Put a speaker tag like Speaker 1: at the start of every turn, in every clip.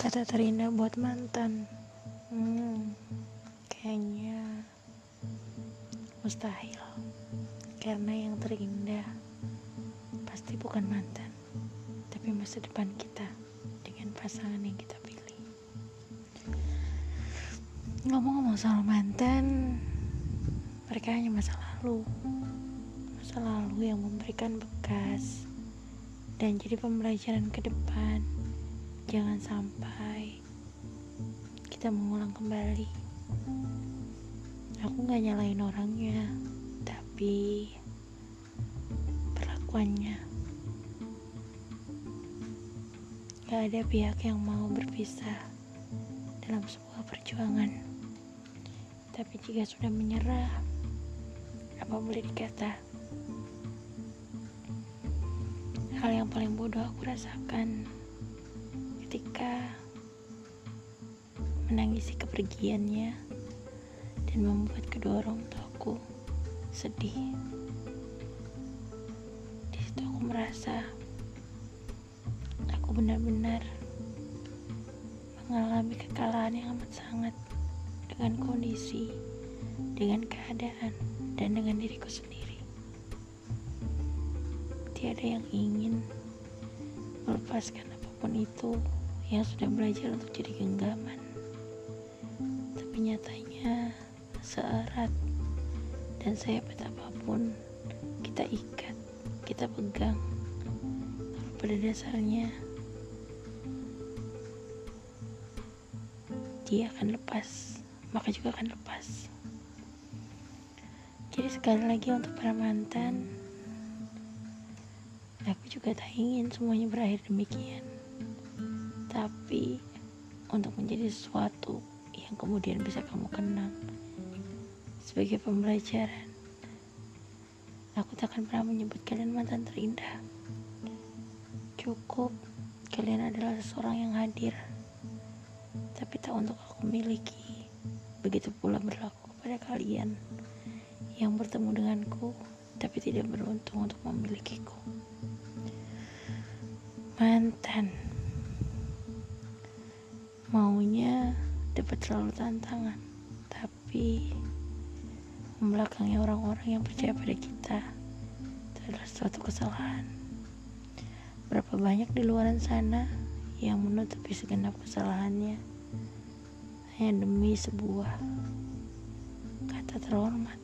Speaker 1: Kata terindah buat mantan. Hmm, kayaknya mustahil. Karena yang terindah pasti bukan mantan, tapi masa depan kita dengan pasangan yang kita pilih. Ngomong-ngomong soal mantan, mereka hanya masa lalu. Masa lalu yang memberikan bekas dan jadi pembelajaran ke depan. Jangan sampai kita mengulang kembali. Aku gak nyalain orangnya, tapi perlakuannya. Gak ada pihak yang mau berpisah dalam sebuah perjuangan. Tapi jika sudah menyerah, apa boleh dikata? Hal yang paling bodoh aku rasakan menangisi kepergiannya dan membuat kedua orang tuaku sedih. Di situ aku merasa aku benar-benar mengalami kekalahan yang amat sangat dengan kondisi, dengan keadaan, dan dengan diriku sendiri. Tiada yang ingin melepaskan apa pun itu yang sudah belajar untuk jadi genggaman. Tapi nyatanya seerat dan sehebat apa pun kita ikat, kita pegang. Pada dasarnya dia akan lepas, maka juga akan lepas. Jadi sekali lagi untuk para mantan, aku juga tak ingin semuanya berakhir demikian tapi untuk menjadi sesuatu yang kemudian bisa kamu kenang sebagai pembelajaran. Aku tak akan pernah menyebut kalian mantan terindah. Cukup kalian adalah seseorang yang hadir, tapi tak untuk aku miliki. Begitu pula berlaku kepada kalian yang bertemu denganku, tapi tidak beruntung untuk memilikiku. Mantan maunya dapat selalu tantangan. Tapi membelakangi orang-orang yang percaya pada kita itu adalah suatu kesalahan. Berapa banyak di luar sana yang menutupi segenap kesalahannya? Hanya demi sebuah kata terhormat.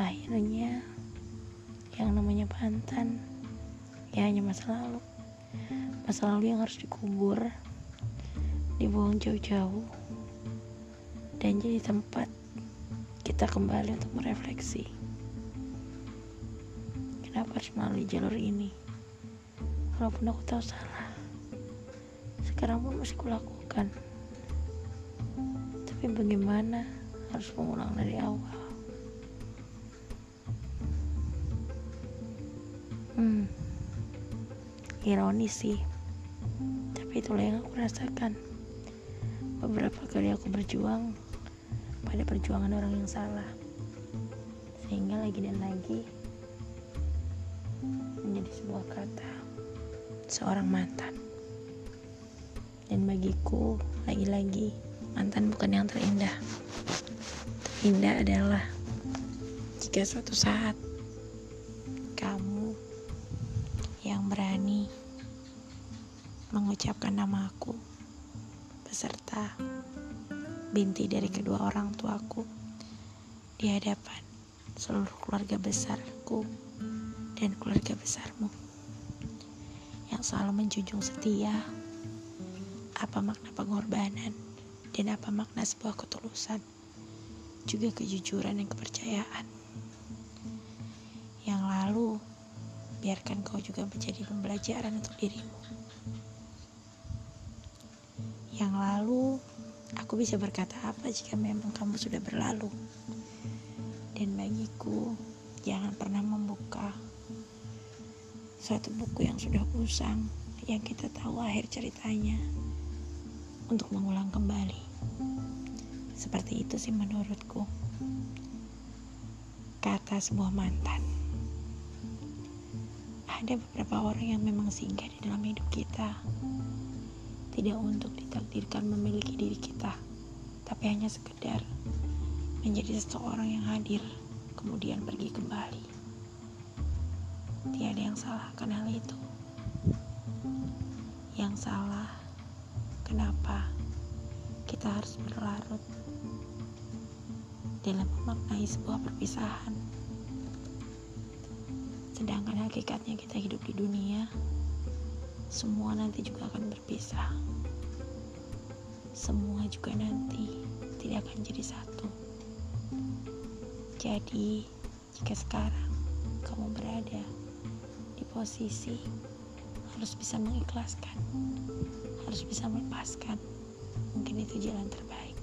Speaker 1: Akhirnya yang namanya pantan ya hanya masa lalu masa lalu yang harus dikubur dibuang jauh-jauh dan jadi tempat kita kembali untuk merefleksi. Kenapa harus melalui jalur ini? Walaupun aku tahu salah sekarang pun masih kulakukan. Tapi bagaimana harus mengulang dari awal ironis sih. Tapi itulah yang aku rasakan. Beberapa kali aku berjuang pada perjuangan orang yang salah. Sehingga lagi dan lagi menjadi sebuah kata seorang mantan. Dan bagiku lagi-lagi mantan bukan yang terindah. Terindah adalah jika suatu saat mengucapkan namaku beserta binti dari kedua orang tuaku di hadapan seluruh keluarga besarku dan keluarga besarmu yang selalu menjunjung setia apa makna pengorbanan dan apa makna sebuah ketulusan juga kejujuran dan kepercayaan. Yang lalu biarkan kau juga menjadi pembelajaran untuk dirimu yang lalu, aku bisa berkata apa jika memang kamu sudah berlalu? Dan bagiku, jangan pernah membuka suatu buku yang sudah usang, yang kita tahu akhir ceritanya, untuk mengulang kembali. Seperti itu sih menurutku. Kata sebuah mantan. ada beberapa orang yang memang singgah di dalam hidup kita. Tidak untuk ditakdirkan memiliki diri kita, tapi hanya sekedar menjadi seseorang yang hadir, kemudian pergi kembali. Tiada yang salah akan hal itu. Yang salah, kenapa kita harus berlarut dalam memaknai sebuah perpisahan? Sedangkan hakikatnya kita hidup di dunia, semua nanti juga akan berpisah. Semua juga nanti tidak akan jadi satu. Jadi, jika sekarang kamu berada di posisi harus bisa mengikhlaskan, harus bisa melepaskan, mungkin itu jalan terbaik.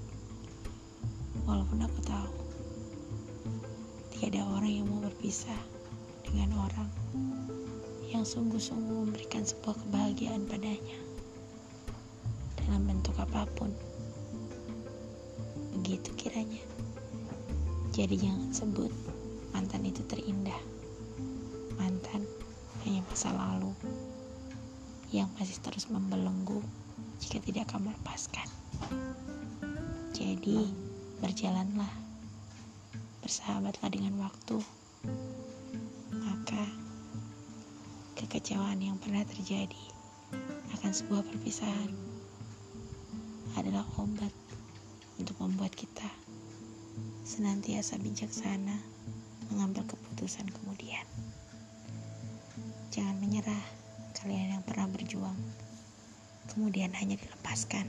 Speaker 1: Walaupun aku tahu tiada orang yang mau berpisah dengan orang yang sungguh-sungguh memberikan sebuah kebahagiaan padanya dalam bentuk apa pun. Begitu kiranya. Jadi jangan sebut mantan itu terindah. Mantan hanya masa lalu yang masih terus membelenggu jika tidak kamu lepaskan. Jadi, berjalanlah. Bersahabatlah dengan waktu kekecewaan yang pernah terjadi akan sebuah perpisahan adalah obat untuk membuat kita senantiasa bijaksana mengambil keputusan kemudian. Jangan menyerah kalian yang pernah berjuang, kemudian hanya dilepaskan.